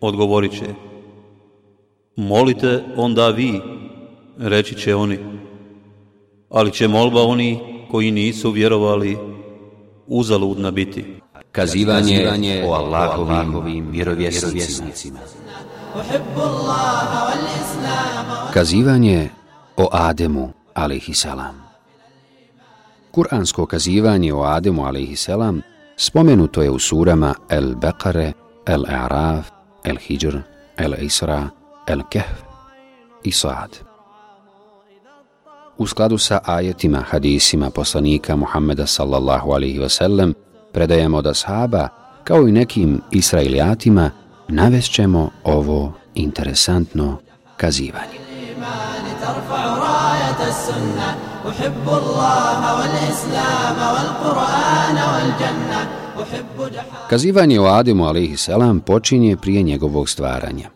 odgovorit će. Molite onda vi, reći će oni. Ali će molba oni koji nisu vjerovali uzaludna biti. Kazivanje, Kazivanje o Allahovim vjerovjesnicima. Kazivanje o Ademu, alaihissalam. Kur'ansko kazivanje o Ademu, alaihissalam, spomenuto je u surama El Beqare, El Hijr, El Isra, El Kehf i Saad. U skladu sa ajetima, hadisima poslanika Muhammeda sallallahu alaihi wasallam, predajemo da sahaba, kao i nekim israelijatima, navešćemo ovo interesantno kazivanje. Kazivanje o Ademu a.s. počinje prije njegovog stvaranja.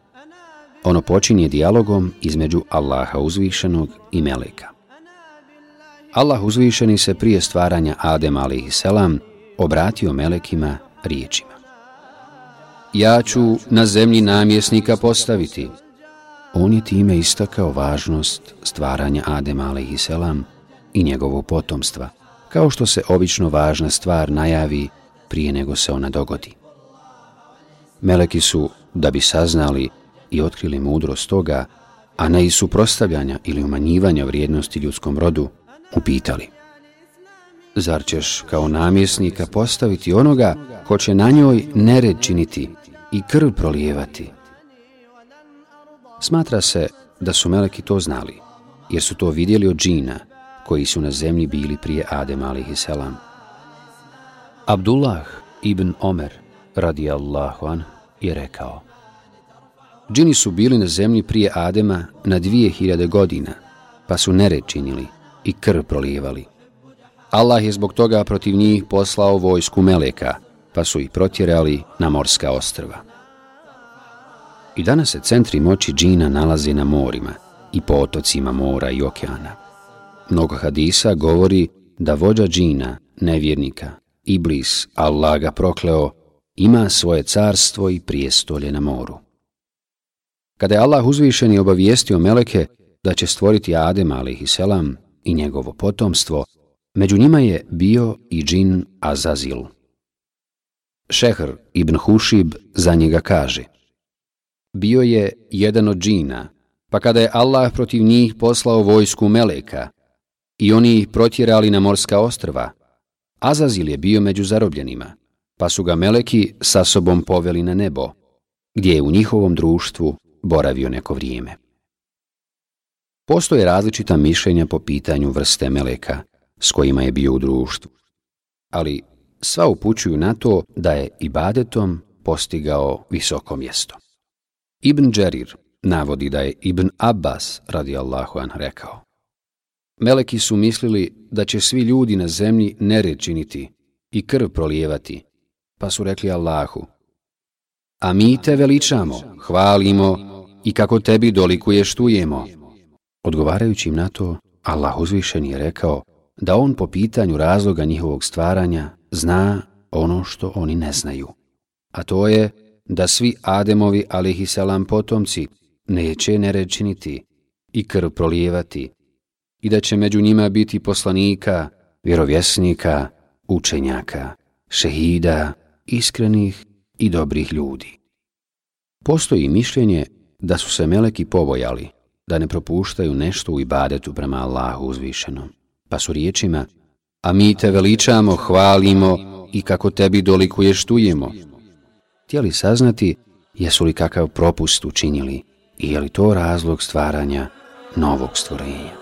Ono počinje dijalogom između Allaha uzvišenog i Meleka. Allah uzvišeni se prije stvaranja Adema a.s. obratio Melekima riječima. Ja ću na zemlji namjesnika postaviti. On je time istakao važnost stvaranja Adema a.s. i njegovog potomstva, kao što se obično važna stvar najavi prije nego se ona dogodi. Meleki su, da bi saznali i otkrili mudrost toga, a ne i suprostavljanja ili umanjivanja vrijednosti ljudskom rodu, upitali. Zar ćeš kao namjesnika postaviti onoga ko će na njoj nered činiti i krv prolijevati? Smatra se da su meleki to znali, jer su to vidjeli od džina koji su na zemlji bili prije Adem a.s. Abdullah ibn Omer radijallahu an je rekao Džini su bili na zemlji prije Adema na dvije hiljade godina, pa su nered činili i krv prolijevali. Allah je zbog toga protiv njih poslao vojsku Meleka, pa su ih protjerali na morska ostrva. I danas se centri moći džina nalaze na morima i po otocima mora i okeana. Mnogo hadisa govori da vođa džina, nevjernika, Iblis, Allah ga prokleo, ima svoje carstvo i prijestolje na moru. Kada je Allah uzvišeni obavijestio Meleke da će stvoriti Adem a.s. i njegovo potomstvo, među njima je bio i džin Azazil. Šehr ibn Hušib za njega kaže Bio je jedan od džina, pa kada je Allah protiv njih poslao vojsku Meleka i oni ih protjerali na morska ostrva, Azazil je bio među zarobljenima, pa su ga meleki sa sobom poveli na nebo, gdje je u njihovom društvu boravio neko vrijeme. Postoje različita mišljenja po pitanju vrste meleka s kojima je bio u društvu, ali sva upućuju na to da je ibadetom postigao visoko mjesto. Ibn Džerir navodi da je Ibn Abbas radijallahu an rekao Meleki su mislili da će svi ljudi na zemlji nered činiti i krv prolijevati, pa su rekli Allahu, a mi te veličamo, hvalimo i kako tebi dolikuješ tujemo. Odgovarajući im na to, Allah uzvišen je rekao da on po pitanju razloga njihovog stvaranja zna ono što oni ne znaju. A to je da svi Ademovi alihisalam potomci neće nered činiti i krv prolijevati, i da će među njima biti poslanika, vjerovjesnika, učenjaka, šehida, iskrenih i dobrih ljudi. Postoji mišljenje da su se meleki pobojali, da ne propuštaju nešto u ibadetu prema Allahu uzvišenom, pa su riječima, a mi te veličamo, hvalimo i kako tebi dolikuješ tujemo. Htjeli saznati jesu li kakav propust učinili i je li to razlog stvaranja novog stvorenja.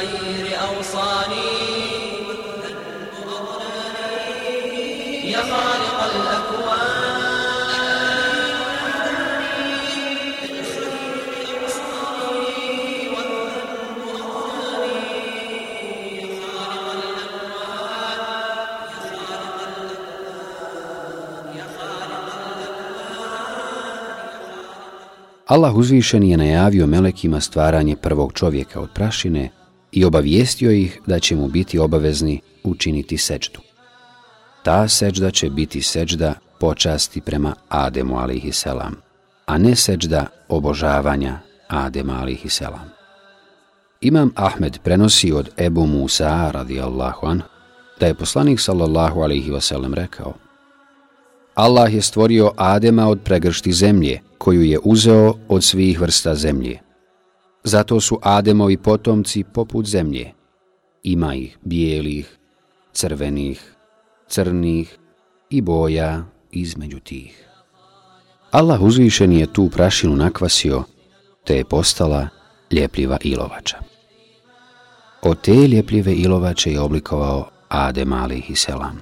بالخير أوصاني يا خالق الأكوان Allah uzvišen je najavio melekima stvaranje prvog čovjeka od prašine i obavijestio ih da će mu biti obavezni učiniti seđdu. Ta seđda će biti seđda počasti prema Ademu a.s., a ne seđda obožavanja Adema a.s. Imam Ahmed prenosi od Ebu Musa radijallahu an da je poslanik sallallahu alaihi wasallam rekao Allah je stvorio Adema od pregršti zemlje, koju je uzeo od svih vrsta zemlje. Zato su Ademovi potomci poput zemlje. Ima ih bijelih, crvenih, crnih i boja između tih. Allah uzvišen je tu prašinu nakvasio, te je postala ljepljiva ilovača. Od te ljepljive ilovače je oblikovao Adem alih selam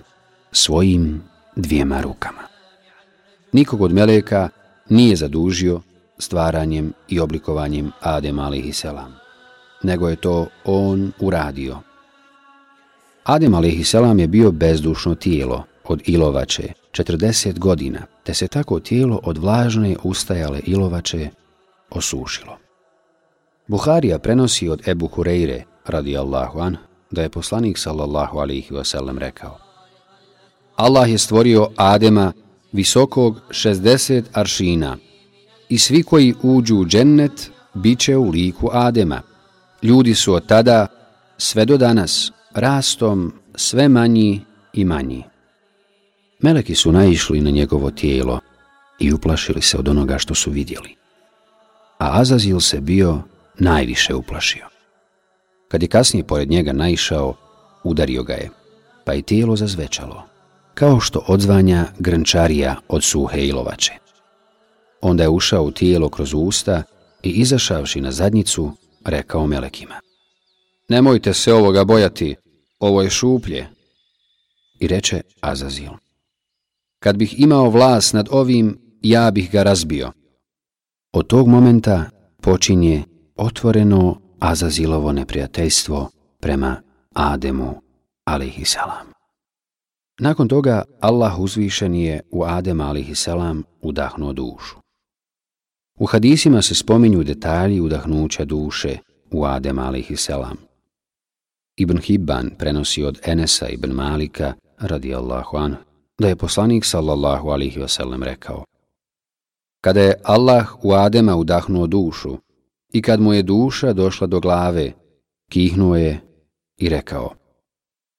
svojim dvijema rukama. Nikog od meleka nije zadužio stvaranjem i oblikovanjem Adem alaihi selam, nego je to on uradio. Adem alaihi selam je bio bezdušno tijelo od ilovače 40 godina, te se tako tijelo od vlažne ustajale ilovače osušilo. Buharija prenosi od Ebu Hureyre, radijallahu an, da je poslanik sallallahu alaihi wasallam rekao Allah je stvorio Adema visokog 60 aršina i svi koji uđu u džennet bit će u liku Adema. Ljudi su od tada sve do danas rastom sve manji i manji. Meleki su naišli na njegovo tijelo i uplašili se od onoga što su vidjeli. A Azazil se bio najviše uplašio. Kad je kasnije pored njega naišao, udario ga je, pa i tijelo zazvečalo kao što odzvanja grnčarija od suhe ilovače. Onda je ušao u tijelo kroz usta i izašavši na zadnjicu, rekao melekima. Nemojte se ovoga bojati, ovo je šuplje. I reče Azazil. Kad bih imao vlas nad ovim, ja bih ga razbio. Od tog momenta počinje otvoreno Azazilovo neprijateljstvo prema Ademu, alihisalam. Nakon toga Allah uzvišen je u Adem alihisalam, udahnuo dušu. U hadisima se spominju detalji udahnuća duše u Adem a.s. Ibn Hibban prenosi od Enesa ibn Malika radijallahu anhu da je poslanik sallallahu alihi wasallam rekao Kada je Allah u Adema udahnuo dušu i kad mu je duša došla do glave, kihnuo je i rekao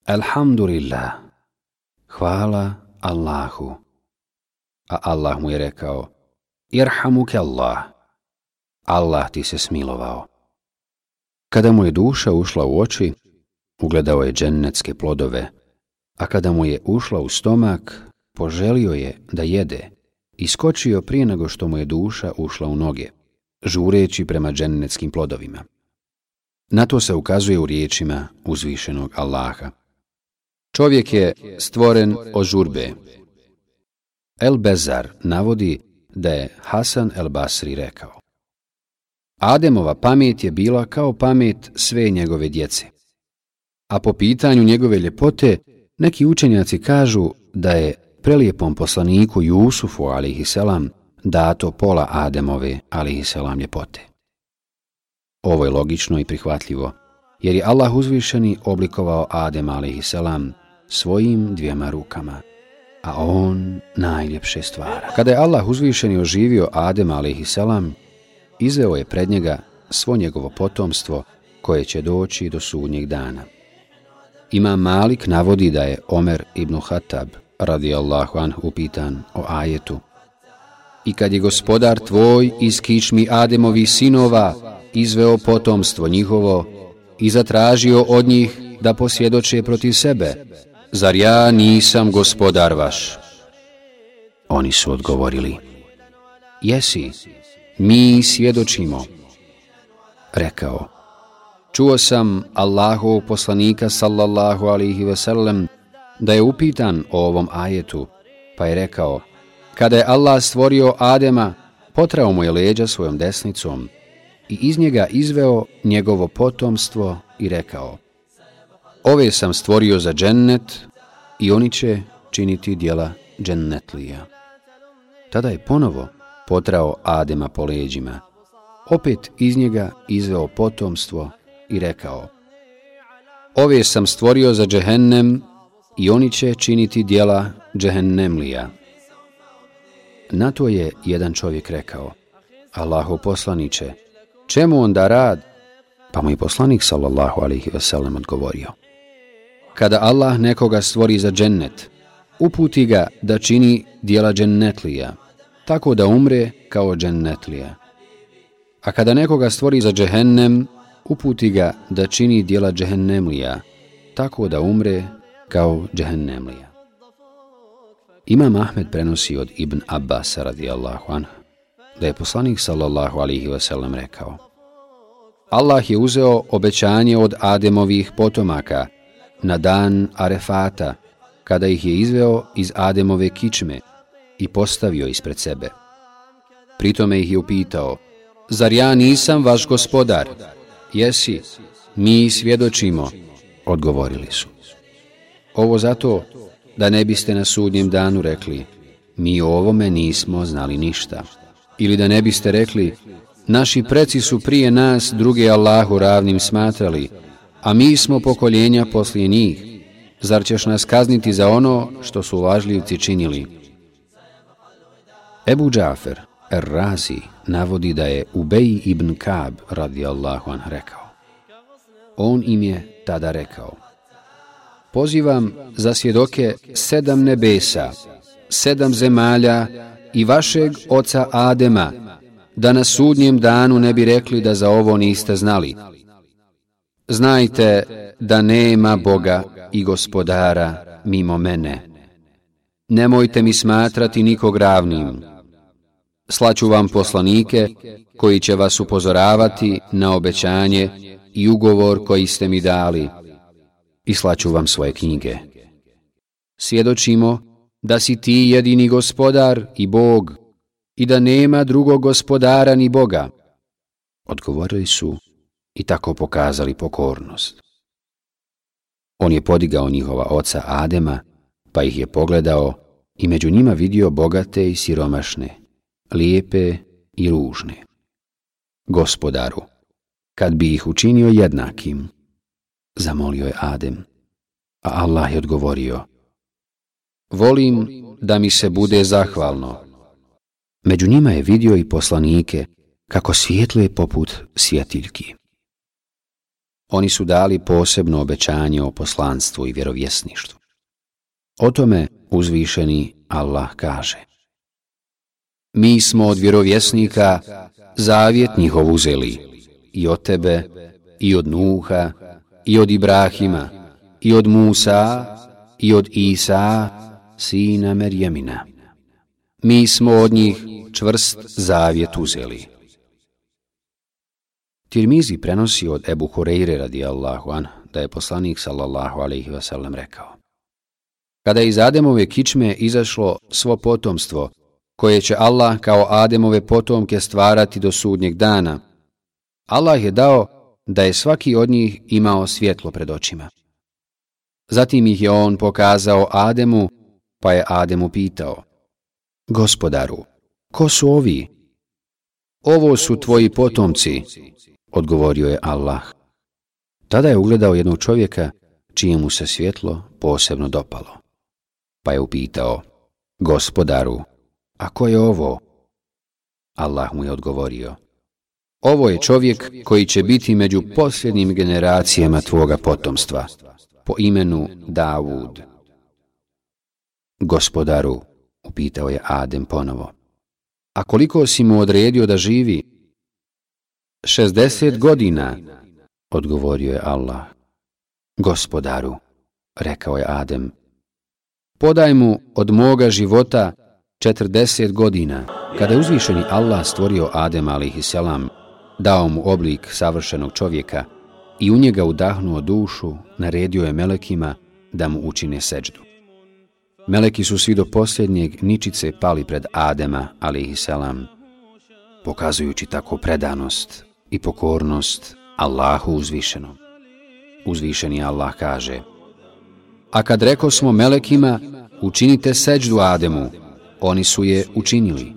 Alhamdulillah, hvala Allahu. A Allah mu je rekao, irhamuke Allah, Allah ti se smilovao. Kada mu je duša ušla u oči, ugledao je džennetske plodove, a kada mu je ušla u stomak, poželio je da jede i skočio prije nego što mu je duša ušla u noge, žureći prema džennetskim plodovima. Na to se ukazuje u riječima uzvišenog Allaha. Čovjek je stvoren od žurbe. El Bezar navodi da je Hasan el Basri rekao. Ademova pamet je bila kao pamet sve njegove djece. A po pitanju njegove ljepote, neki učenjaci kažu da je prelijepom poslaniku Jusufu, alihiselam, dato pola Ademove, alihiselam, ljepote. Ovo je logično i prihvatljivo, jer je Allah uzvišeni oblikovao Adem, alihiselam, svojim dvijema rukama, a on najljepše stvara. Kada je Allah uzvišeni oživio Adem a.s., izveo je pred njega svo njegovo potomstvo koje će doći do sudnjeg dana. Ima Malik navodi da je Omer ibn Hatab radijallahu an upitan o ajetu. I kad je gospodar tvoj iz kičmi Ademovi sinova izveo potomstvo njihovo i zatražio od njih da posvjedoče protiv sebe, zar ja nisam gospodar vaš? Oni su odgovorili, jesi, mi svjedočimo. Rekao, čuo sam Allahov poslanika sallallahu alihi veselem da je upitan o ovom ajetu, pa je rekao, kada je Allah stvorio Adema, potrao mu je leđa svojom desnicom i iz njega izveo njegovo potomstvo i rekao, ove sam stvorio za džennet i oni će činiti dijela džennetlija. Tada je ponovo potrao Adema po leđima, opet iz njega izveo potomstvo i rekao, ove sam stvorio za džehennem i oni će činiti dijela džehennemlija. Na to je jedan čovjek rekao, Allahu poslaniće, čemu onda rad? Pa mu je poslanik sallallahu alaihi wasallam odgovorio, kada Allah nekoga stvori za džennet, uputi ga da čini dijela džennetlija, tako da umre kao džennetlija. A kada nekoga stvori za džehennem, uputi ga da čini dijela džehennemlija, tako da umre kao džehennemlija. Imam Ahmed prenosi od Ibn Abbas radijallahu anha da je poslanik sallallahu alihi wasallam rekao Allah je uzeo obećanje od Ademovih potomaka na dan Arefata, kada ih je izveo iz Ademove kičme i postavio ispred sebe. Pritome ih je upitao, zar ja nisam vaš gospodar? Jesi, mi svjedočimo, odgovorili su. Ovo zato da ne biste na sudnjem danu rekli, mi o ovome nismo znali ništa. Ili da ne biste rekli, naši preci su prije nas druge Allahu ravnim smatrali, a mi smo pokoljenja poslije njih. Zar ćeš nas kazniti za ono što su lažljivci činili? Ebu Džafer, Er-Razi, navodi da je Ubej ibn Kab, radijallahu anh, rekao. On im je tada rekao, Pozivam za svjedoke sedam nebesa, sedam zemalja i vašeg oca Adema, da na sudnjem danu ne bi rekli da za ovo niste znali. Znajte da nema Boga i gospodara mimo mene. Nemojte mi smatrati nikog ravnim. Slaću vam poslanike koji će vas upozoravati na obećanje i ugovor koji ste mi dali i slaću vam svoje knjige. Svjedočimo da si ti jedini gospodar i Bog i da nema drugog gospodara ni Boga. Odgovorili su i tako pokazali pokornost. On je podigao njihova oca Adema, pa ih je pogledao i među njima vidio bogate i siromašne, lijepe i ružne. Gospodaru, kad bi ih učinio jednakim, zamolio je Adem. A Allah je odgovorio, volim da mi se bude zahvalno. Među njima je vidio i poslanike kako svijetluje poput svjetiljki. Oni su dali posebno obećanje o poslanstvu i vjerovjesništvu. O tome uzvišeni Allah kaže. Mi smo od vjerovjesnika zavjet njihov uzeli i od tebe i od Nuha i od Ibrahima, i od Musa, i od Isa, sina Merjemina. Mi smo od njih čvrst zavjet uzeli. Tirmizi prenosi od Ebu Hureyre radijallahu an, da je poslanik sallallahu alaihi wasallam rekao. Kada je iz Ademove kičme izašlo svo potomstvo, koje će Allah kao Ademove potomke stvarati do sudnjeg dana, Allah je dao da je svaki od njih imao svjetlo pred očima. Zatim ih je on pokazao Ademu, pa je Ademu pitao, Gospodaru, ko su ovi? Ovo su tvoji potomci, odgovorio je Allah. Tada je ugledao jednog čovjeka čijemu se svjetlo posebno dopalo. Pa je upitao, Gospodaru, a ko je ovo? Allah mu je odgovorio, Ovo je čovjek koji će biti među posljednjim generacijama tvoga potomstva, po imenu Davud. Gospodaru, upitao je Adem ponovo, a koliko si mu odredio da živi? 60 godina, odgovorio je Allah. Gospodaru, rekao je Adem, podaj mu od moga života 40 godina, kada je uzvišeni Allah stvorio Adem a.s., dao mu oblik savršenog čovjeka i u njega udahnuo dušu, naredio je melekima da mu učine seđdu. Meleki su svi do posljednjeg ničice pali pred Adema, a.s., pokazujući tako predanost i pokornost Allahu uzvišenom. Uzvišeni Allah kaže A kad reko smo melekima, učinite seđdu Ademu, oni su je učinili.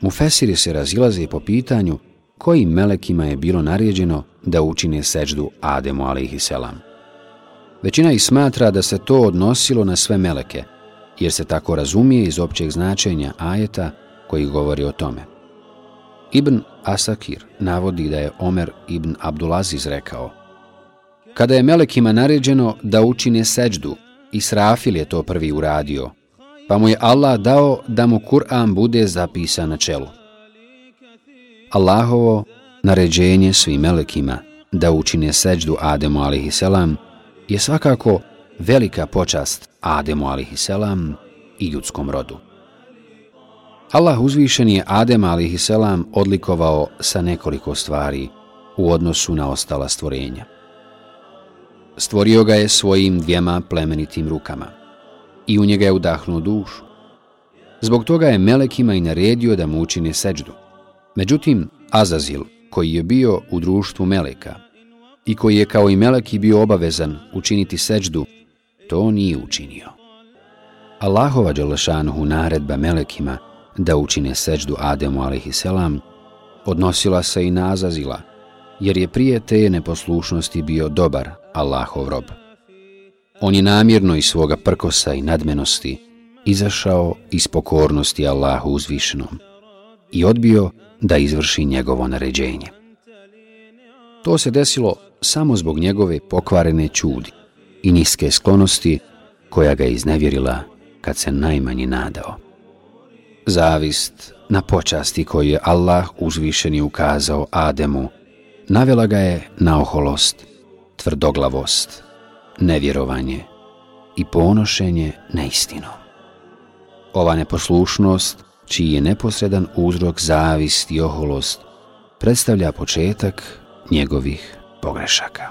Mufesiri se razilaze po pitanju kojim melekima je bilo naređeno da učine seđdu Ademu a.s. Većina ih smatra da se to odnosilo na sve meleke, jer se tako razumije iz općeg značenja ajeta koji govori o tome. Ibn Asakir navodi da je Omer ibn Abdulaziz rekao Kada je melekima naređeno da učine seđdu, Israfil je to prvi uradio, pa mu je Allah dao da mu Kur'an bude zapisan na čelu. Allahovo naređenje svim melekima da učine seđdu Ademu a.s. je svakako velika počast Ademu a.s. i ljudskom rodu. Allah uzvišen je Adem a.s. odlikovao sa nekoliko stvari u odnosu na ostala stvorenja. Stvorio ga je svojim dvijema plemenitim rukama i u njega je udahnuo dušu. Zbog toga je Melekima i naredio da mu učine seđdu. Međutim, Azazil, koji je bio u društvu Meleka i koji je kao i Meleki bio obavezan učiniti seđdu, to nije učinio. Allahova Đalešanuhu naredba Melekima da učine seđdu Ademu a.s. odnosila se i nazazila, jer je prije te neposlušnosti bio dobar Allahov rob. On je namjerno iz svoga prkosa i nadmenosti izašao iz pokornosti Allahu uzvišenom i odbio da izvrši njegovo naređenje. To se desilo samo zbog njegove pokvarene čudi i niske sklonosti koja ga iznevjerila kad se najmanji nadao. Zavist na počasti koju je Allah uzvišeni ukazao Ademu, navela ga je na oholost, tvrdoglavost, nevjerovanje i ponošenje neistinom. Ova neposlušnost, čiji je neposredan uzrok zavist i oholost, predstavlja početak njegovih pogrešaka.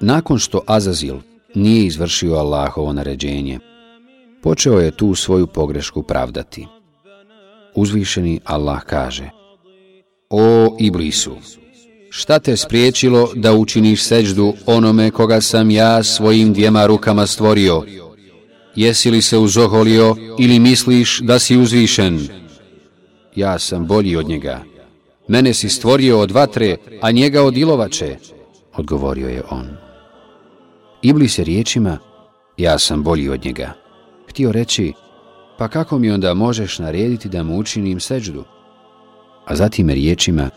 Nakon što Azazil nije izvršio Allahovo naređenje, počeo je tu svoju pogrešku pravdati. Uzvišeni Allah kaže O Iblisu, šta te spriječilo da učiniš seđdu onome koga sam ja svojim dvijema rukama stvorio? Jesi li se uzoholio ili misliš da si uzvišen? Ja sam bolji od njega. Mene si stvorio od vatre, a njega od ilovače, odgovorio je on. Iblis je riječima, ja sam bolji od njega. Htio reći, pa kako mi onda možeš narediti da mu učinim seđdu? A zatim riječima,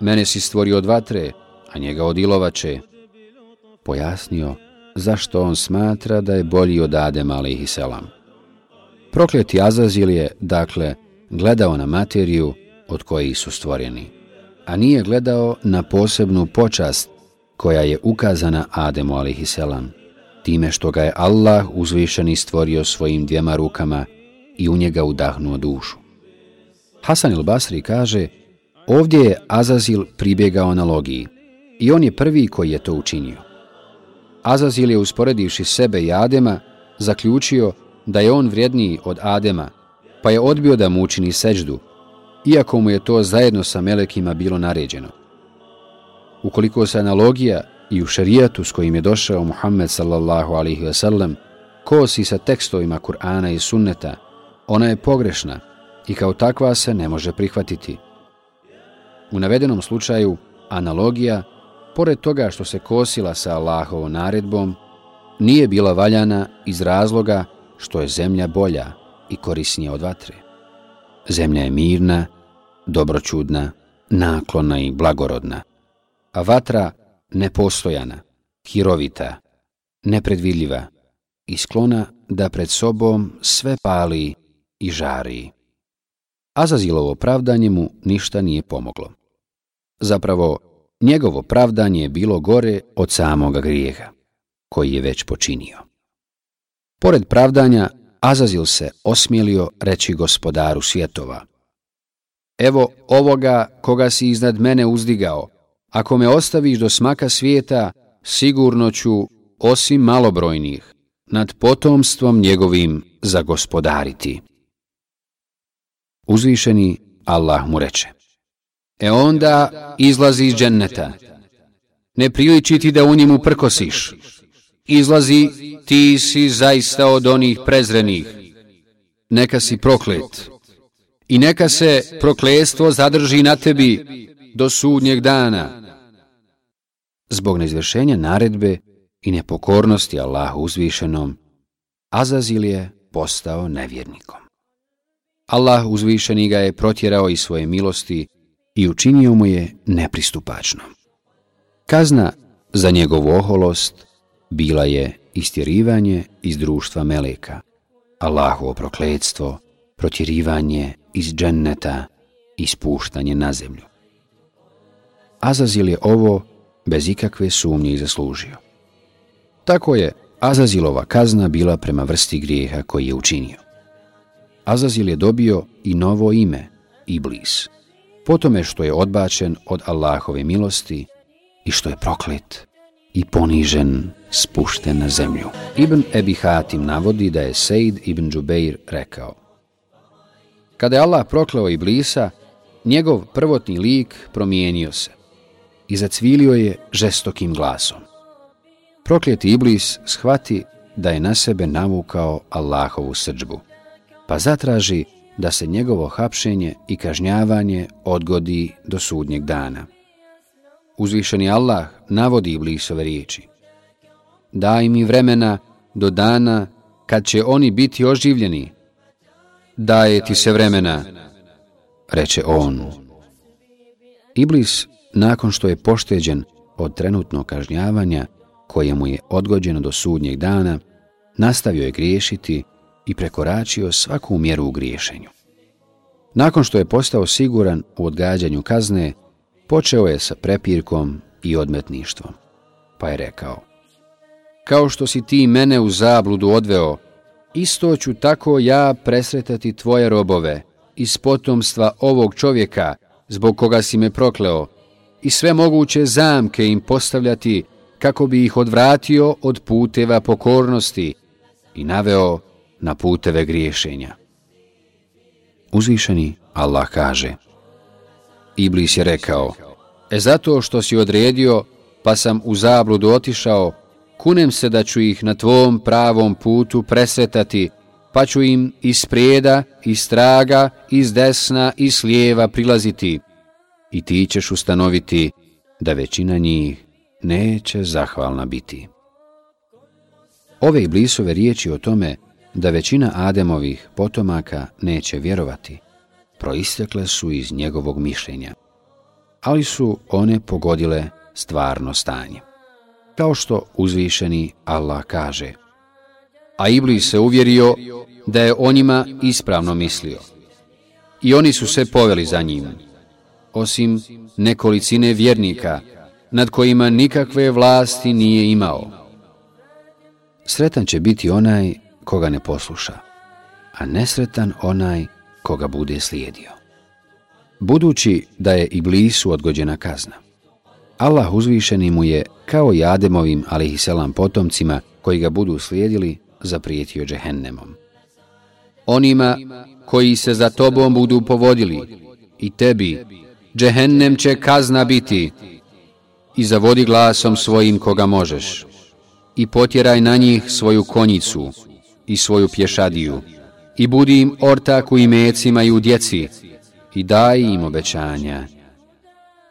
mene si stvorio od vatre, a njega od ilovače, pojasnio zašto on smatra da je bolji od Adem a.s. Prokleti Azazil je, dakle, gledao na materiju od koje su stvoreni, a nije gledao na posebnu počast koja je ukazana Ademu a.s time što ga je Allah uzvišeni stvorio svojim dvijema rukama i u njega udahnuo dušu. Hasan il-Basri kaže, ovdje je Azazil pribjegao analogiji i on je prvi koji je to učinio. Azazil je usporedivši sebe i Adema zaključio da je on vrijedniji od Adema, pa je odbio da mu učini seđdu, iako mu je to zajedno sa melekima bilo naređeno. Ukoliko se analogija i u šarijatu s kojim je došao Muhammed sallallahu alaihi ve sellem kosi sa tekstovima Kur'ana i sunneta, ona je pogrešna i kao takva se ne može prihvatiti. U navedenom slučaju, analogija, pored toga što se kosila sa Allahovom naredbom, nije bila valjana iz razloga što je zemlja bolja i korisnija od vatre. Zemlja je mirna, dobročudna, naklona i blagorodna, a vatra nepostojana, hirovita, nepredvidljiva i sklona da pred sobom sve pali i žari. Azazilovo pravdanje mu ništa nije pomoglo. Zapravo, njegovo pravdanje je bilo gore od samoga grijeha, koji je već počinio. Pored pravdanja, Azazil se osmijelio reći gospodaru svjetova. Evo ovoga koga si iznad mene uzdigao, ako me ostaviš do smaka svijeta, sigurno ću, osim malobrojnih, nad potomstvom njegovim zagospodariti. Uzvišeni Allah mu reče, E onda izlazi iz dženneta. Ne priliči ti da u njemu prkosiš. Izlazi, ti si zaista od onih prezrenih. Neka si proklet. I neka se proklestvo zadrži na tebi do sudnjeg dana. Zbog neizvršenja naredbe i nepokornosti Allahu uzvišenom, Azazil je postao nevjernikom. Allah uzvišeni ga je protjerao iz svoje milosti i učinio mu je nepristupačno. Kazna za njegovu oholost bila je istjerivanje iz društva Meleka, Allahovo prokledstvo, protjerivanje iz dženneta i spuštanje na zemlju. Azazil je ovo bez ikakve sumnje i zaslužio. Tako je Azazilova kazna bila prema vrsti grijeha koji je učinio. Azazil je dobio i novo ime, Iblis, po tome što je odbačen od Allahove milosti i što je proklet i ponižen, spušten na zemlju. Ibn Ebi Hatim navodi da je Sejd ibn Džubeir rekao Kada je Allah prokleo Iblisa, njegov prvotni lik promijenio se i zacvilio je žestokim glasom. Prokljeti Iblis shvati da je na sebe navukao Allahovu srđbu, pa zatraži da se njegovo hapšenje i kažnjavanje odgodi do sudnjeg dana. Uzvišeni Allah navodi Iblisove riječi. Daj mi vremena do dana kad će oni biti oživljeni. Daje ti se vremena, reče on. Iblis, nakon što je pošteđen od trenutnog kažnjavanja, koje mu je odgođeno do sudnjeg dana, nastavio je griješiti i prekoračio svaku mjeru u griješenju. Nakon što je postao siguran u odgađanju kazne, počeo je sa prepirkom i odmetništvom. Pa je rekao, kao što si ti mene u zabludu odveo, isto ću tako ja presretati tvoje robove iz potomstva ovog čovjeka zbog koga si me prokleo i sve moguće zamke im postavljati kako bi ih odvratio od puteva pokornosti i naveo na puteve griješenja. Uzvišeni Allah kaže Iblis je rekao E zato što si odredio pa sam u zabludu otišao kunem se da ću ih na tvom pravom putu presretati pa ću im iz prijeda, iz straga, iz desna i s lijeva prilaziti i ti ćeš ustanoviti da većina njih neće zahvalna biti. Ove iblisove riječi o tome da većina Ademovih potomaka neće vjerovati, proistekle su iz njegovog mišljenja, ali su one pogodile stvarno stanje. Kao što uzvišeni Allah kaže, a Iblis se uvjerio da je o njima ispravno mislio. I oni su se poveli za njim, osim nekolicine vjernika, nad kojima nikakve vlasti nije imao. Sretan će biti onaj koga ne posluša, a nesretan onaj koga bude slijedio. Budući da je Iblisu odgođena kazna, Allah uzvišeni mu je, kao i Ademovim, ali i selam potomcima, koji ga budu slijedili, zaprijetio džehennemom. Onima koji se za tobom budu povodili, i tebi, džehennem će kazna biti, i zavodi glasom svojim koga možeš, i potjeraj na njih svoju konjicu, i svoju pješadiju. I budi im ortak u imecima i u djeci. I daj im obećanja.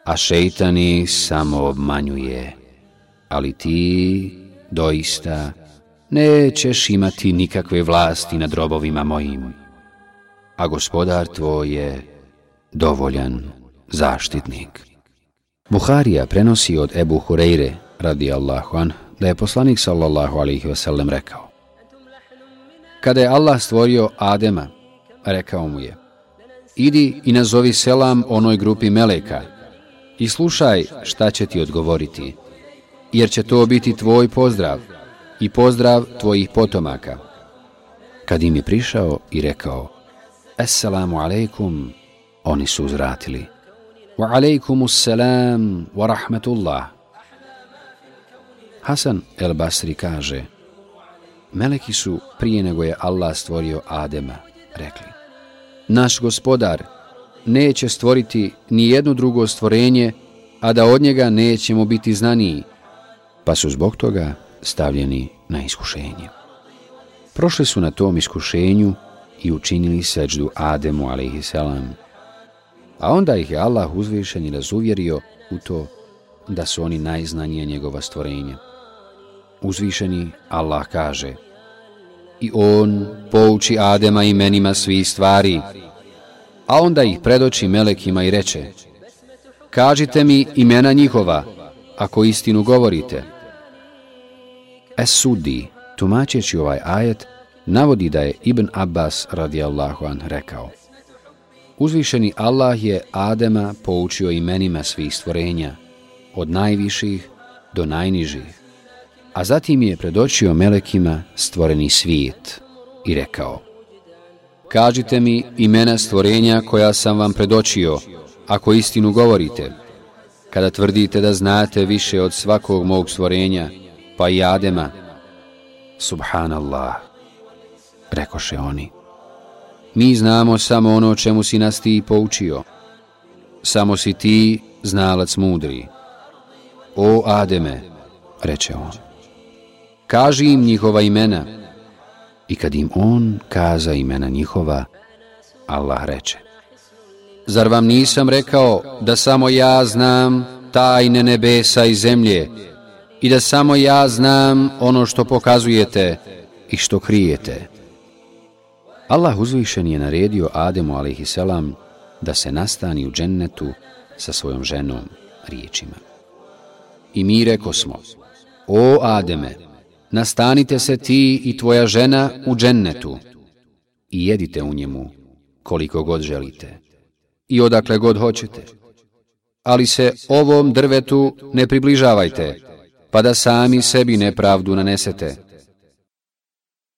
A šeitani samo obmanjuje, ali ti doista nećeš imati nikakve vlasti nad robovima mojim, a gospodar tvoj je dovoljan zaštitnik. Buharija prenosi od Ebu Hureyre, radi Allahu an, da je poslanik sallallahu alaihi wasallam rekao Kada je Allah stvorio Adema, rekao mu je, idi i nazovi selam onoj grupi meleka i slušaj šta će ti odgovoriti, jer će to biti tvoj pozdrav i pozdrav tvojih potomaka. Kad im je prišao i rekao Assalamu alaikum, oni su uzratili Wa alaikumu salam wa rahmetullah. Hasan el Basri kaže Meleki su prije nego je Allah stvorio Adema rekli Naš gospodar neće stvoriti ni jedno drugo stvorenje, a da od njega nećemo biti znaniji, pa su zbog toga stavljeni na iskušenje. Prošli su na tom iskušenju i učinili seđdu Ademu, a.s. A onda ih je Allah uzvišen i razuvjerio u to da su oni najznanije njegova stvorenja. Uzvišeni Allah kaže I on pouči Adema imenima svih stvari, a onda ih predoči melekima i reče Kažite mi imena njihova, ako istinu govorite. Es sudi, tumačeći ovaj ajet, navodi da je Ibn Abbas radijallahu an rekao Uzvišeni Allah je Adema poučio imenima svih stvorenja, od najviših do najnižih, a zatim je predočio melekima stvoreni svijet i rekao Kažite mi imena stvorenja koja sam vam predočio, ako istinu govorite, kada tvrdite da znate više od svakog mog stvorenja, pa i Adema, Subhanallah, rekoše oni. Mi znamo samo ono čemu si nas ti poučio. Samo si ti znalac mudri. O Ademe, reče on, kaži im njihova imena. I kad im on kaza imena njihova, Allah reče, Zar vam nisam rekao da samo ja znam tajne nebesa i zemlje i da samo ja znam ono što pokazujete i što krijete? Allah uzvišen je naredio Ademu a.s. da se nastani u džennetu sa svojom ženom riječima. I mi reko smo, o Ademe, nastanite se ti i tvoja žena u džennetu i jedite u njemu koliko god želite i odakle god hoćete. Ali se ovom drvetu ne približavajte, pa da sami sebi nepravdu nanesete.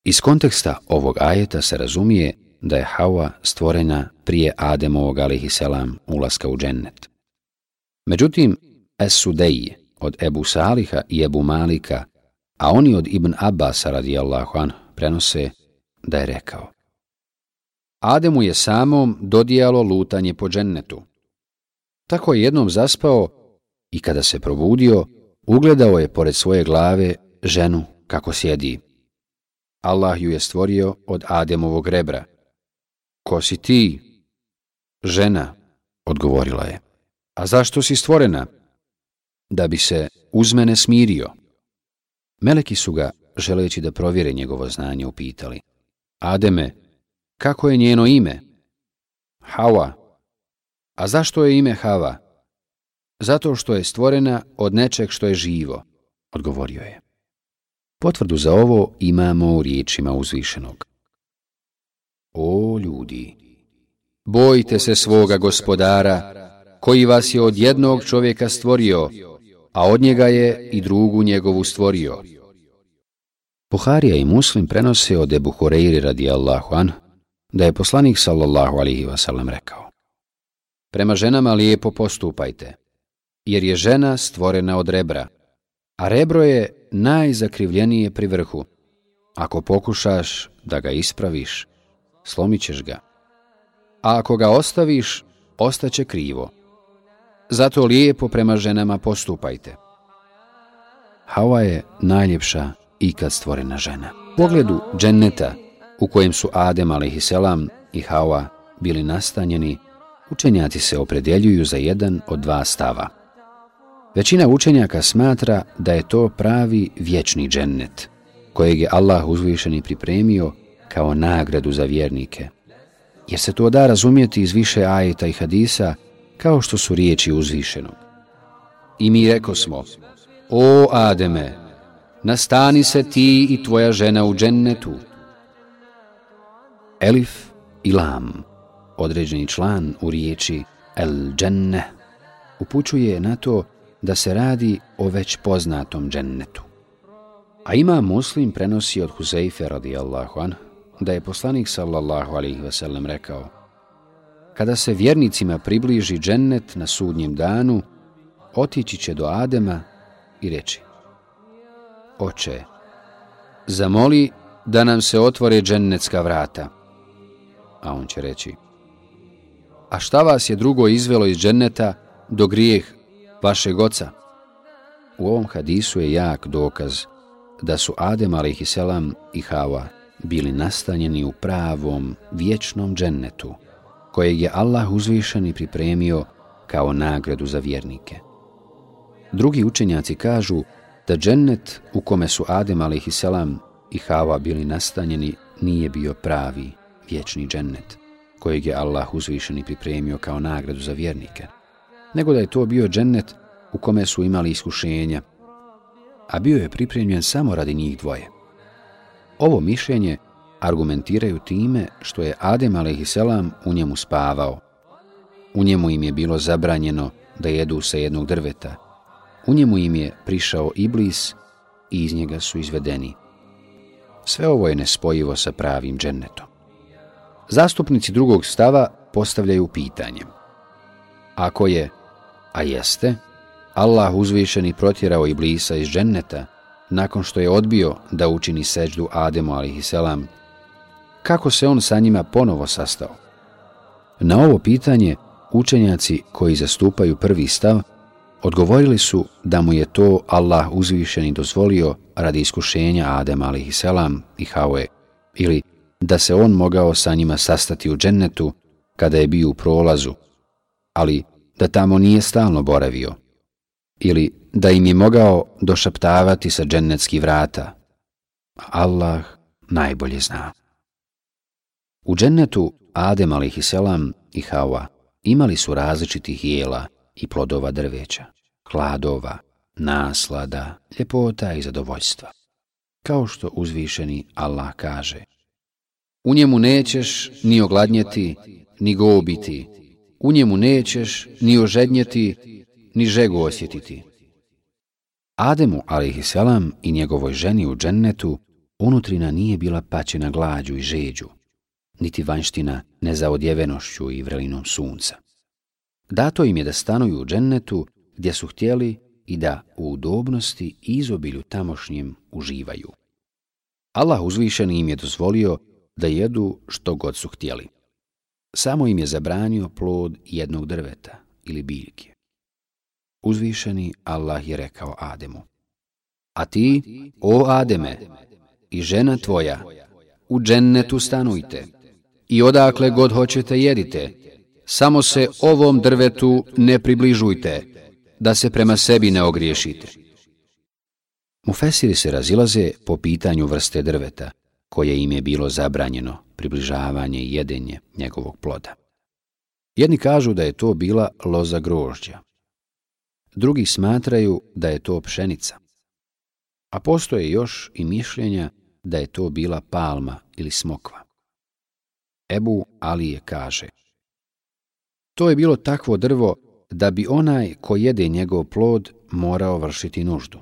Iz konteksta ovog ajeta se razumije da je Hawa stvorena prije Ademovog alihiselam ulaska u džennet. Međutim, Es-Sudej od Ebu Saliha i Ebu Malika, a oni od Ibn Abbas radijallahu an prenose da je rekao Ademu je samom dodijalo lutanje po džennetu. Tako je jednom zaspao i kada se probudio, ugledao je pored svoje glave ženu kako sjedi. Allah ju je stvorio od Ademovog rebra. Ko si ti? Žena, odgovorila je. A zašto si stvorena? Da bi se uz mene smirio. Meleki su ga, želeći da provjere njegovo znanje, upitali. Ademe, kako je njeno ime? Hawa. A zašto je ime Hava? Zato što je stvorena od nečeg što je živo, odgovorio je. Potvrdu za ovo imamo u riječima uzvišenog. O ljudi, bojte se svoga gospodara, koji vas je od jednog čovjeka stvorio, a od njega je i drugu njegovu stvorio. Buharija i Muslim prenose od Ebu Horeiri radijallahu an, da je poslanik sallallahu alihi wasallam rekao Prema ženama lijepo postupajte, jer je žena stvorena od rebra, a rebro je najzakrivljenije pri vrhu. Ako pokušaš da ga ispraviš, slomit ćeš ga. A ako ga ostaviš, ostaće krivo. Zato lijepo prema ženama postupajte. Hawa je najljepša ikad stvorena žena. U pogledu dženneta, u kojem su Adem a.s. i Hawa bili nastanjeni, učenjaci se opredjeljuju za jedan od dva stava. Većina učenjaka smatra da je to pravi vječni džennet, kojeg je Allah uzvišeni pripremio kao nagradu za vjernike. Jer se to da razumjeti iz više ajeta i hadisa kao što su riječi uzvišenog. I mi reko smo, o Ademe, nastani se ti i tvoja žena u džennetu, Elif i lam, određeni član u riječi el dženne, upućuje na to da se radi o već poznatom džennetu. A ima muslim prenosi od Huzeife radijallahu an, da je poslanik sallallahu alaihi wasallam rekao Kada se vjernicima približi džennet na sudnjem danu, otići će do Adema i reći Oče, zamoli da nam se otvore džennetska vrata. A on će reći A šta vas je drugo izvelo iz dženneta do grijeh vašeg oca? U ovom hadisu je jak dokaz da su Adem a.s. i Hava bili nastanjeni u pravom, vječnom džennetu, kojeg je Allah uzvišen i pripremio kao nagradu za vjernike. Drugi učenjaci kažu da džennet u kome su Adem a.s. i Hava bili nastanjeni nije bio pravi, vječni džennet, kojeg je Allah uzvišen i pripremio kao nagradu za vjernike, nego da je to bio džennet u kome su imali iskušenja, a bio je pripremljen samo radi njih dvoje. Ovo mišljenje argumentiraju time što je Adem a.s. u njemu spavao. U njemu im je bilo zabranjeno da jedu sa jednog drveta. U njemu im je prišao Iblis i iz njega su izvedeni. Sve ovo je nespojivo sa pravim džennetom. Zastupnici drugog stava postavljaju pitanje. Ako je, a jeste, Allah uzvišeni protjerao Iblisa iz dženneta, nakon što je odbio da učini seđdu Ademu a.s. Kako se on sa njima ponovo sastao? Na ovo pitanje učenjaci koji zastupaju prvi stav odgovorili su da mu je to Allah uzvišeni dozvolio radi iskušenja Adem a.s. i Hawe ili da se on mogao sa njima sastati u džennetu kada je bio u prolazu, ali da tamo nije stalno boravio ili da im je mogao došaptavati sa džennetskih vrata. Allah najbolje zna. U džennetu Adem a.s. i Hawa imali su različitih jela i plodova drveća, hladova, naslada, ljepota i zadovoljstva. Kao što uzvišeni Allah kaže U njemu nećeš ni ogladnjeti, ni gobiti. U njemu nećeš ni ožednjeti, ni žegu osjetiti. Ademu, a.s. i njegovoj ženi u džennetu, unutrina nije bila paćena glađu i žeđu, niti vanština nezaodjevenošću i vrelinom sunca. Dato im je da stanuju u džennetu gdje su htjeli i da u udobnosti i izobilju tamošnjem uživaju. Allah uzvišen im je dozvolio da jedu što god su htjeli. Samo im je zabranio plod jednog drveta ili biljke. Uzvišeni Allah je rekao Ademu. A ti, o Ademe, i žena tvoja, u džennetu stanujte i odakle god hoćete jedite, samo se ovom drvetu ne približujte, da se prema sebi ne ogriješite. Mufesiri se razilaze po pitanju vrste drveta, koje im je bilo zabranjeno približavanje i jedenje njegovog ploda. Jedni kažu da je to bila loza grožđa, drugi smatraju da je to pšenica. A postoje još i mišljenja da je to bila palma ili smokva. Ebu Alije kaže To je bilo takvo drvo da bi onaj ko jede njegov plod morao vršiti nuždu,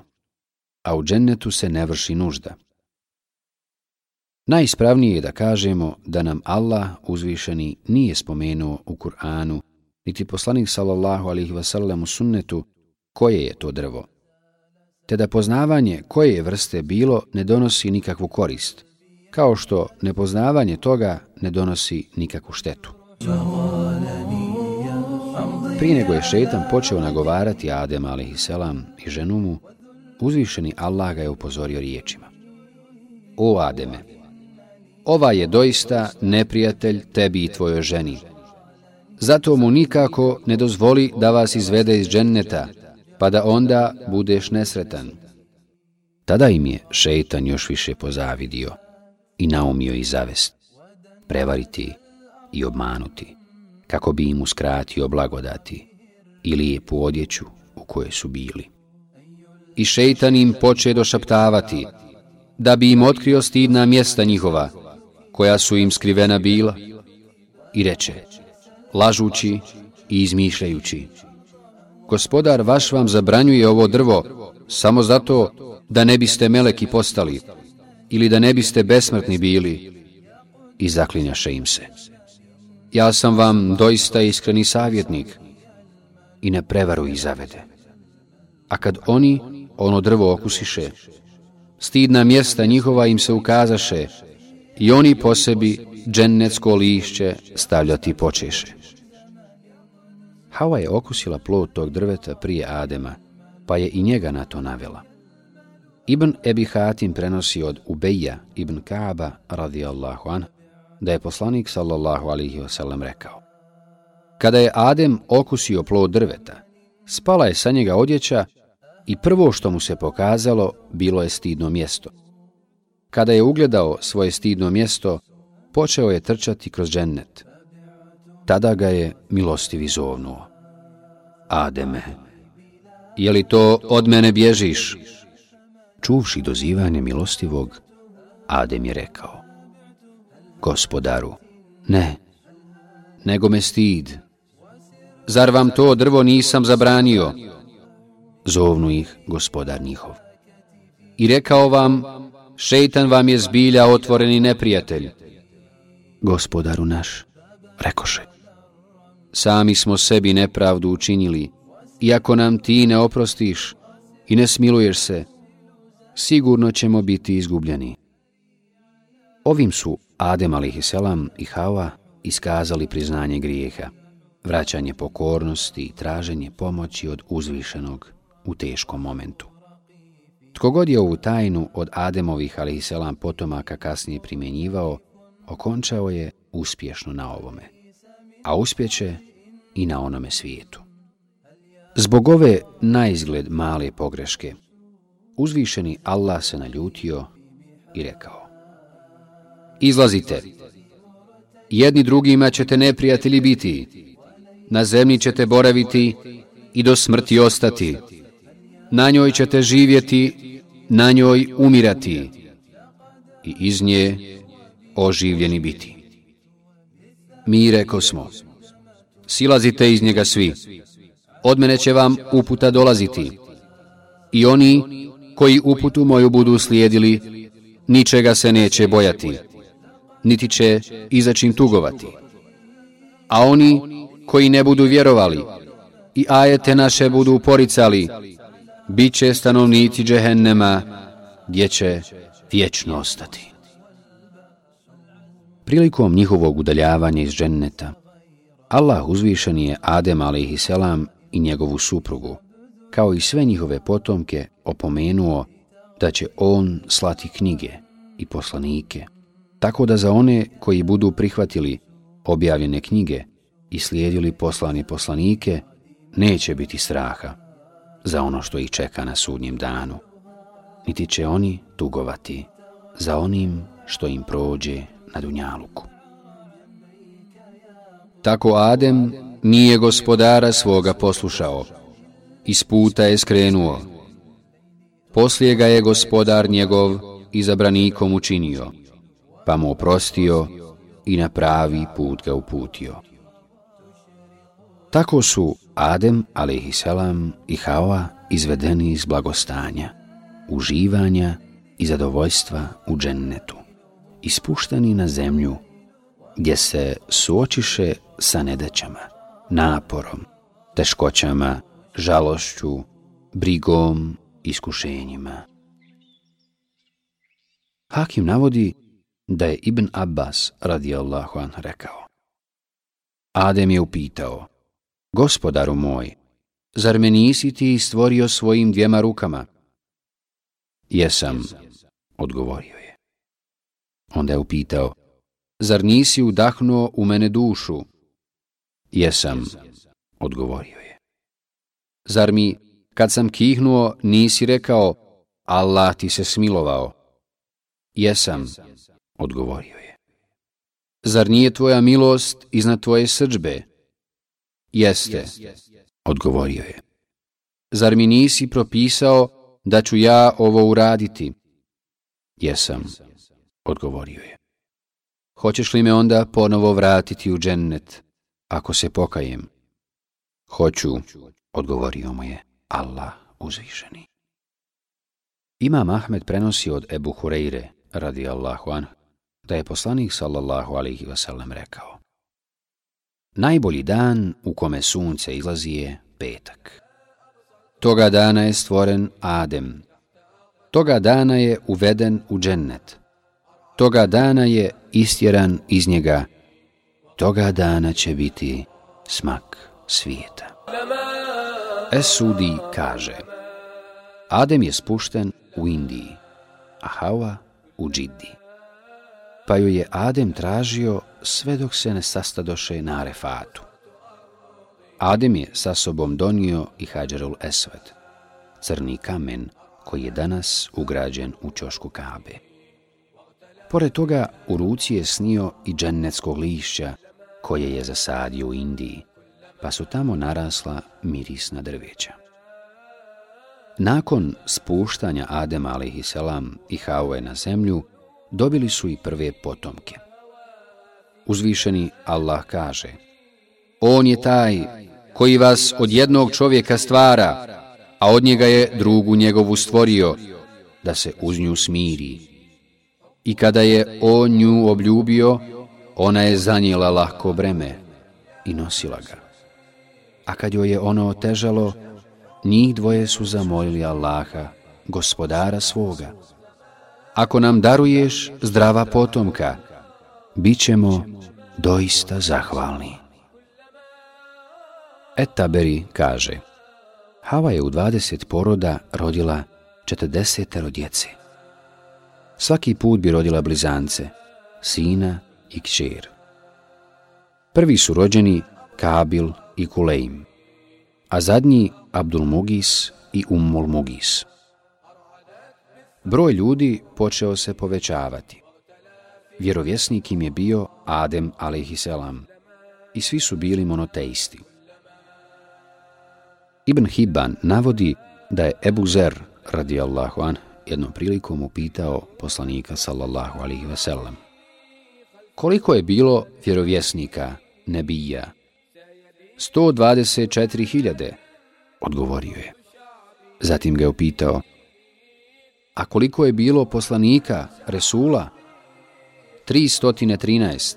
a u džennetu se ne vrši nužda. Najispravnije je da kažemo da nam Allah uzvišeni nije spomenuo u Kur'anu, niti poslanik sallallahu alihi wasallam u sunnetu, koje je to drvo, te da poznavanje koje je vrste bilo ne donosi nikakvu korist, kao što nepoznavanje toga ne donosi nikakvu štetu. Prije nego je šetan počeo nagovarati Adem a.s. i ženu mu, uzvišeni Allah ga je upozorio riječima. O Ademe, ova je doista neprijatelj tebi i tvojoj ženi. Zato mu nikako ne dozvoli da vas izvede iz dženneta, pa da onda budeš nesretan. Tada im je šeitan još više pozavidio i naumio i zavest, prevariti i obmanuti, kako bi im uskratio blagodati i lijepu odjeću u kojoj su bili. I šeitan im poče došaptavati, da bi im otkrio stidna mjesta njihova, koja su im skrivena bila, i reče, lažući i izmišljajući, gospodar vaš vam zabranjuje ovo drvo samo zato da ne biste meleki postali ili da ne biste besmrtni bili i zaklinjaše im se. Ja sam vam doista iskreni savjetnik i na prevaru ih zavede. A kad oni ono drvo okusiše, stidna mjesta njihova im se ukazaše i oni po sebi džennetsko lišće stavljati počeše. Hava je okusila plod tog drveta prije Adema, pa je i njega na to navela. Ibn Ebi Hatim prenosi od Ubeja ibn Kaaba radijallahu an, da je poslanik sallallahu alihi wasallam rekao. Kada je Adem okusio plod drveta, spala je sa njega odjeća i prvo što mu se pokazalo bilo je stidno mjesto. Kada je ugledao svoje stidno mjesto, počeo je trčati kroz džennet. Tada ga je milostivi zovnuo. Ademe, je li to od mene bježiš? Čuvši dozivanje milostivog, Adem je rekao. Gospodaru, ne, nego me stid. Zar vam to drvo nisam zabranio? Zovnu ih gospodar njihov. I rekao vam, šeitan vam je zbilja otvoreni neprijatelj. Gospodaru naš, rekoše. Sami smo sebi nepravdu učinili, iako nam ti ne oprostiš i ne smiluješ se, sigurno ćemo biti izgubljeni. Ovim su Adem a.s. i Hava iskazali priznanje grijeha, vraćanje pokornosti i traženje pomoći od uzvišenog u teškom momentu. Tko god je ovu tajnu od Ademovih a.s. potomaka kasnije primjenjivao, okončao je uspješno na ovome, a uspjeće i na onome svijetu. Zbog ove naizgled male pogreške, uzvišeni Allah se naljutio i rekao Izlazite, jedni drugima ćete neprijatelji biti, na zemlji ćete boraviti i do smrti ostati, na njoj ćete živjeti, na njoj umirati i iz nje oživljeni biti. Mi reko smo, silazite iz njega svi, od mene će vam uputa dolaziti. I oni koji uputu moju budu slijedili, ničega se neće bojati, niti će izačim tugovati. A oni koji ne budu vjerovali i ajete naše budu poricali, bit će stanovnici džehennema, gdje će vječno ostati. Prilikom njihovog udaljavanja iz dženneta, Allah uzvišen je Adem a.s i njegovu suprugu, kao i sve njihove potomke, opomenuo da će on slati knjige i poslanike, tako da za one koji budu prihvatili objavljene knjige i slijedili poslani poslanike, neće biti straha za ono što ih čeka na sudnjem danu, niti će oni tugovati za onim što im prođe na Dunjaluku. Tako Adem nije gospodara svoga poslušao, iz puta je skrenuo. Poslije ga je gospodar njegov izabranikom učinio, pa mu oprostio i na pravi put ga uputio. Tako su Adem, alaihissalam, i Hawa izvedeni iz blagostanja, uživanja i zadovoljstva u džennetu, ispušteni na zemlju, gdje se suočiše sa nedećama, naporom, teškoćama, žalošću, brigom, iskušenjima. Hakim navodi da je Ibn Abbas radijallahu an rekao. Adem je upitao, gospodaru moj, zar me nisi ti stvorio svojim dvijema rukama? Jesam, odgovorio je. Onda je upitao, zar nisi udahnuo u mene dušu? Jesam, odgovorio je. Zar mi, kad sam kihnuo, nisi rekao, Allah ti se smilovao? Jesam, odgovorio je. Zar nije tvoja milost iznad tvoje srđbe? Jeste, odgovorio je. Zar mi nisi propisao da ću ja ovo uraditi? Jesam, odgovorio je. Hoćeš li me onda ponovo vratiti u džennet, ako se pokajem? Hoću, odgovorio mu je Allah uzvišeni. Imam Ahmed prenosi od Ebu Hureyre, radi Allahu anhu, da je poslanik sallallahu alaihi wasallam rekao Najbolji dan u kome sunce izlazi je petak. Toga dana je stvoren Adem. Toga dana je uveden u džennet. Toga dana je istjeran iz njega. Toga dana će biti smak svijeta. Esudi kaže Adem je spušten u Indiji, a Hawa u Džiddi. Pa ju je Adem tražio sve dok se ne sastadoše na Arefatu. Adem je sa sobom donio i Hadžarul Esved, crni kamen koji je danas ugrađen u čošku Kabe. Pored toga, u ruci je snio i džennetskog lišća koje je zasadio u Indiji, pa su tamo narasla mirisna drveća. Nakon spuštanja Adema a.s. i Haue na zemlju, dobili su i prve potomke. Uzvišeni Allah kaže On je taj koji vas od jednog čovjeka stvara, a od njega je drugu njegovu stvorio, da se uz nju smiri. I kada je on nju obljubio, ona je zanijela lahko breme i nosila ga. A kad joj je ono otežalo, njih dvoje su zamolili Allaha, gospodara svoga. Ako nam daruješ zdrava potomka, bit ćemo doista zahvalni. Etaberi kaže, Hava je u 20 poroda rodila 40 djece. Svaki put bi rodila blizance, sina i kćer. Prvi su rođeni Kabil i Kuleim, a zadnji Abdul Mugis i Ummul Mugis. Broj ljudi počeo se povećavati. Vjerovjesnik im je bio Adem a.s. i svi su bili monoteisti. Ibn Hibban navodi da je Ebu Zer, radijallahu an, jednom prilikom upitao poslanika, sallallahu alihi wasallam, koliko je bilo vjerovjesnika, nebija? 124.000, odgovorio je. Zatim ga je upitao, a koliko je bilo poslanika, Resula? 313.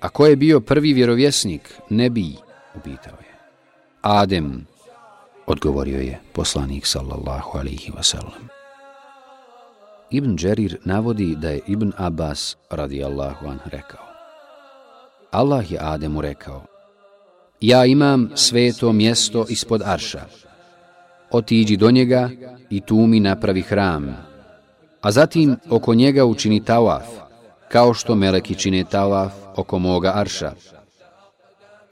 A ko je bio prvi vjerovjesnik, nebij? Upitao je. Adem, odgovorio je poslanik sallallahu alaihi wasallam. Ibn Đerir navodi da je Ibn Abbas radijallahu an rekao. Allah je Ademu rekao, ja imam sveto mjesto ispod Arša. Otiđi do njega i tu mi napravi hram, a zatim oko njega učini tawaf, kao što meleki čine tawaf oko moga Arša.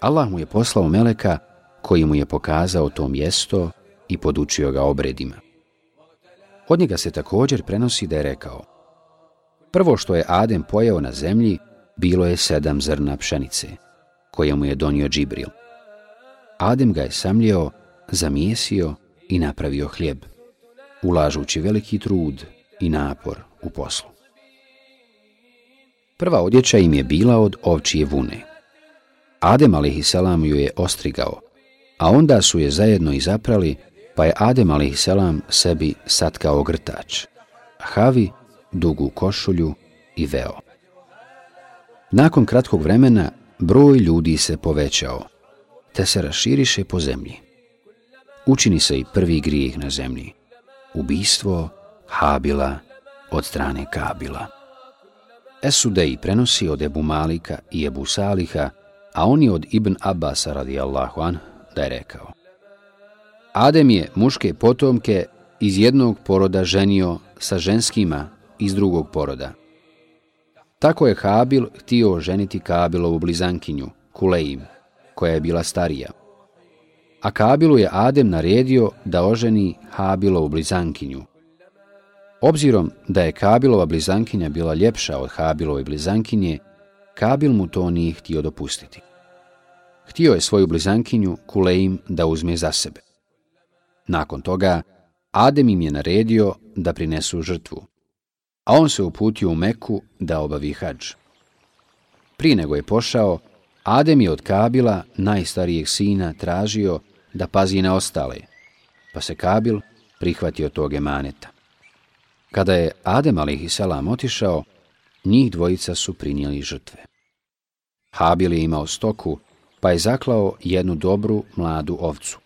Allah mu je poslao meleka koji mu je pokazao to mjesto i podučio ga obredima. Od njega se također prenosi da je rekao Prvo što je Adem pojeo na zemlji, bilo je sedam zrna pšenice, koje mu je donio Džibril. Adem ga je samljeo, zamijesio i napravio hljeb, ulažući veliki trud i napor u poslu. Prva odjeća im je bila od ovčije vune. Adem a.s. ju je ostrigao, a onda su je zajedno izaprali, pa je Adem a.s. sebi satkao grtač, havi, dugu košulju i veo. Nakon kratkog vremena broj ljudi se povećao, te se raširiše po zemlji. Učini se i prvi grijeh na zemlji, ubistvo Habila od strane Kabila. Esudej prenosi od Ebu Malika i Ebu Saliha, a oni od Ibn Abbasa radijallahu an, da je rekao. Adem je muške potomke iz jednog poroda ženio sa ženskima iz drugog poroda. Tako je Habil htio ženiti Kabilovu blizankinju, Kuleim, koja je bila starija. A Kabilu je Adem naredio da oženi Habilovu blizankinju. Obzirom da je Kabilova blizankinja bila ljepša od Habilove blizankinje, Kabil mu to nije htio dopustiti. Htio je svoju blizankinju Kuleim da uzme za sebe. Nakon toga, Adem im je naredio da prinesu žrtvu, a on se uputio u Meku da obavi hađ. Prije nego je pošao, Adem je od Kabila, najstarijeg sina, tražio da pazi na ostale, pa se Kabil prihvatio tog emaneta. Kada je Adem a.s. otišao, njih dvojica su prinijeli žrtve. Habil je imao stoku, pa je zaklao jednu dobru mladu ovcu.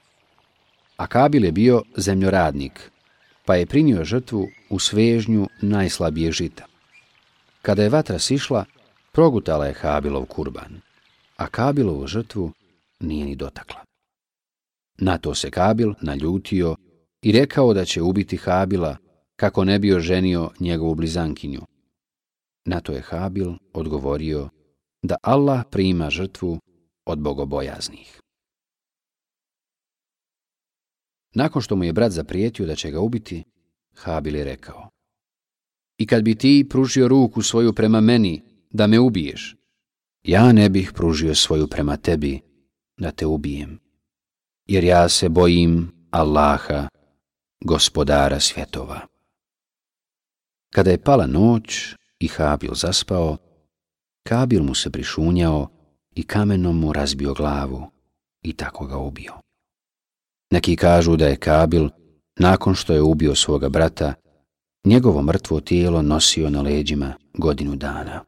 A Kabil je bio zemljoradnik, pa je prinio žrtvu u svežnju najslabije žita. Kada je vatra sišla, progutala je Habilov kurban, a Kabilovu žrtvu nije ni dotakla. Na to se Kabil naljutio i rekao da će ubiti Habila kako ne bi oženio njegovu blizankinju. Na to je Habil odgovorio da Allah prima žrtvu od bogobojaznih. Nakon što mu je brat zaprijetio da će ga ubiti, Habil je rekao I kad bi ti pružio ruku svoju prema meni da me ubiješ, ja ne bih pružio svoju prema tebi da te ubijem, jer ja se bojim Allaha, gospodara svjetova. Kada je pala noć i Habil zaspao, Kabil mu se prišunjao i kamenom mu razbio glavu i tako ga ubio. Neki kažu da je Kabil, nakon što je ubio svoga brata, njegovo mrtvo tijelo nosio na leđima godinu dana.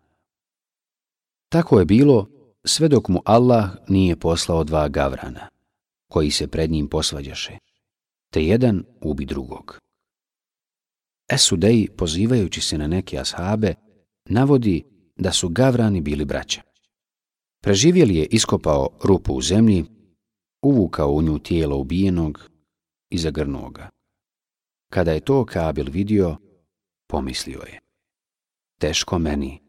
Tako je bilo sve dok mu Allah nije poslao dva gavrana, koji se pred njim posvađaše, te jedan ubi drugog. Esudej, pozivajući se na neke ashabe, navodi da su gavrani bili braća. Preživjeli je iskopao rupu u zemlji, uvukao u nju tijelo ubijenog i zagrnuo ga. Kada je to Kabil vidio, pomislio je. Teško meni.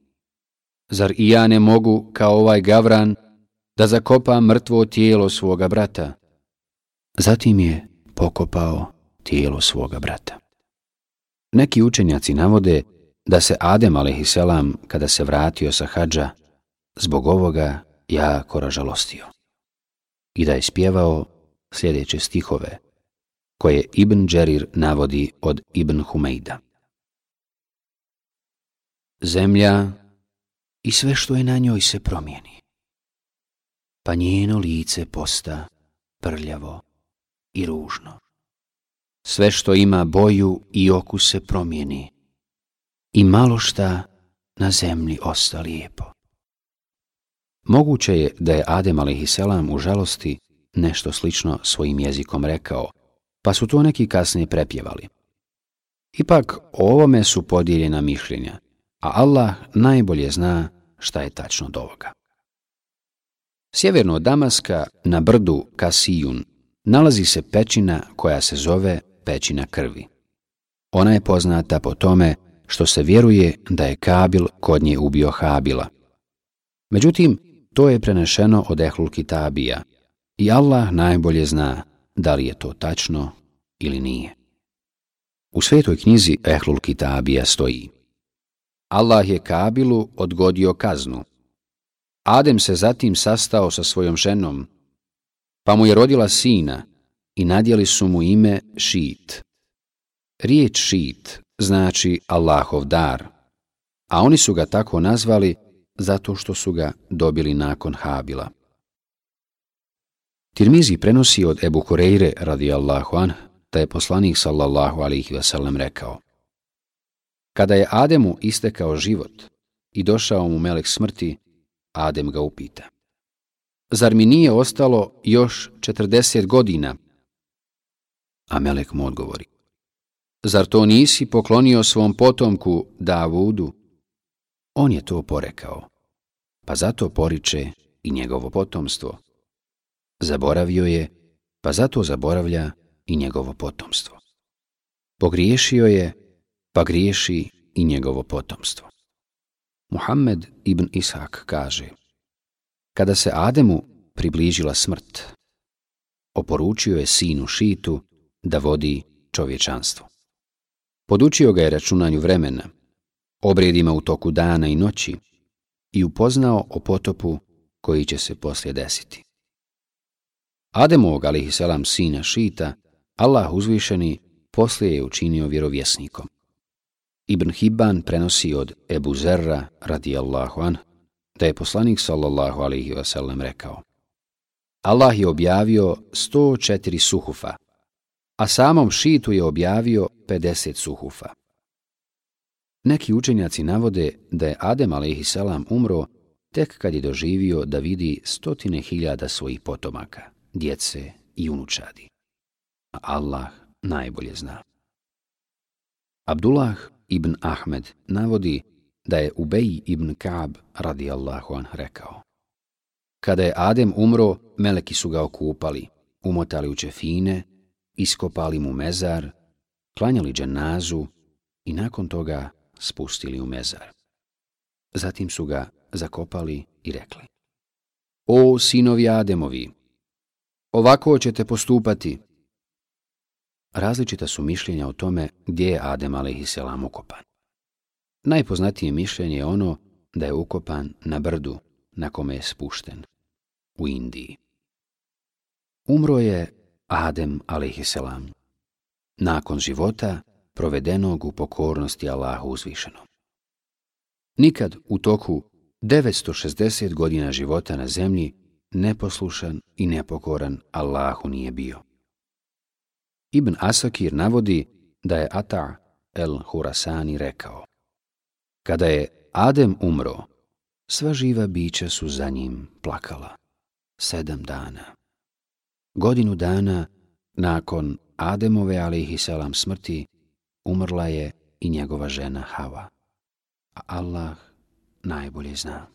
Zar i ja ne mogu, kao ovaj gavran, da zakopam mrtvo tijelo svoga brata? Zatim je pokopao tijelo svoga brata. Neki učenjaci navode da se Adem a.s. kada se vratio sa hađa, zbog ovoga jako ražalostio. I da je spjevao sljedeće stihove, koje Ibn Đerir navodi od Ibn Humejda. Zemlja i sve što je na njoj se promijeni, pa njeno lice posta prljavo i ružno. Sve što ima boju i oku se promijeni i malo šta na zemlji osta lijepo. Moguće je da je Adem a.s. u žalosti nešto slično svojim jezikom rekao, pa su to neki kasnije prepjevali. Ipak o ovome su podijeljena mišljenja, a Allah najbolje zna šta je tačno do ovoga. Sjeverno od Damaska, na brdu Kasijun, nalazi se pećina koja se zove pećina krvi. Ona je poznata po tome što se vjeruje da je Kabil kod nje ubio Habila. Međutim, to je prenešeno od Ehlul Kitabija i Allah najbolje zna da li je to tačno ili nije. U svetoj knjizi Ehlul Kitabija stoji Allah je Kabilu odgodio kaznu. Adem se zatim sastao sa svojom ženom, pa mu je rodila sina i nadjeli su mu ime Šit. Riječ Šit znači Allahov dar, a oni su ga tako nazvali zato što su ga dobili nakon Habila. Tirmizi prenosi od Ebu Kureyre radijallahu an, da je poslanik sallallahu alihi wasallam rekao Kada je Ademu istekao život i došao mu melek smrti, Adem ga upita. Zar mi nije ostalo još četrdeset godina? A melek mu odgovori. Zar to nisi poklonio svom potomku Davudu? On je to porekao, pa zato poriče i njegovo potomstvo. Zaboravio je, pa zato zaboravlja i njegovo potomstvo. Pogriješio je, pa griješi i njegovo potomstvo. Muhammed ibn Ishak kaže, kada se Ademu približila smrt, oporučio je sinu Šitu da vodi čovječanstvo. Podučio ga je računanju vremena, obredima u toku dana i noći i upoznao o potopu koji će se poslije desiti. Ademovog, alihisalam, sina Šita, Allah uzvišeni poslije je učinio vjerovjesnikom. Ibn Hibban prenosi od Ebu Zerra, radijallahu an, da je poslanik sallallahu alaihi wasallam rekao Allah je objavio 104 suhufa, a samom šitu je objavio 50 suhufa. Neki učenjaci navode da je Adem a.s. umro tek kad je doživio da vidi stotine hiljada svojih potomaka, djece i unučadi. A Allah najbolje zna. Abdullah ibn Ahmed navodi da je Ubej ibn Kaab radijallahu anh rekao. Kada je Adem umro, meleki su ga okupali, umotali u čefine, iskopali mu mezar, klanjali dženazu i nakon toga spustili u mezar. Zatim su ga zakopali i rekli. O sinovi Ademovi, ovako ćete postupati. Različita su mišljenja o tome gdje je Adem a.s. ukopan. Najpoznatije mišljenje je ono da je ukopan na brdu na kome je spušten, u Indiji. Umro je Adem a.s. nakon života provedenog u pokornosti Allahu uzvišenom. Nikad u toku 960 godina života na zemlji neposlušan i nepokoran Allahu nije bio. Ibn Asakir navodi da je Ata el Hurasani rekao Kada je Adem umro, sva živa bića su za njim plakala. Sedam dana. Godinu dana nakon Ademove alaihissalam smrti umrla je i njegova žena Hava. A Allah najbolje zna.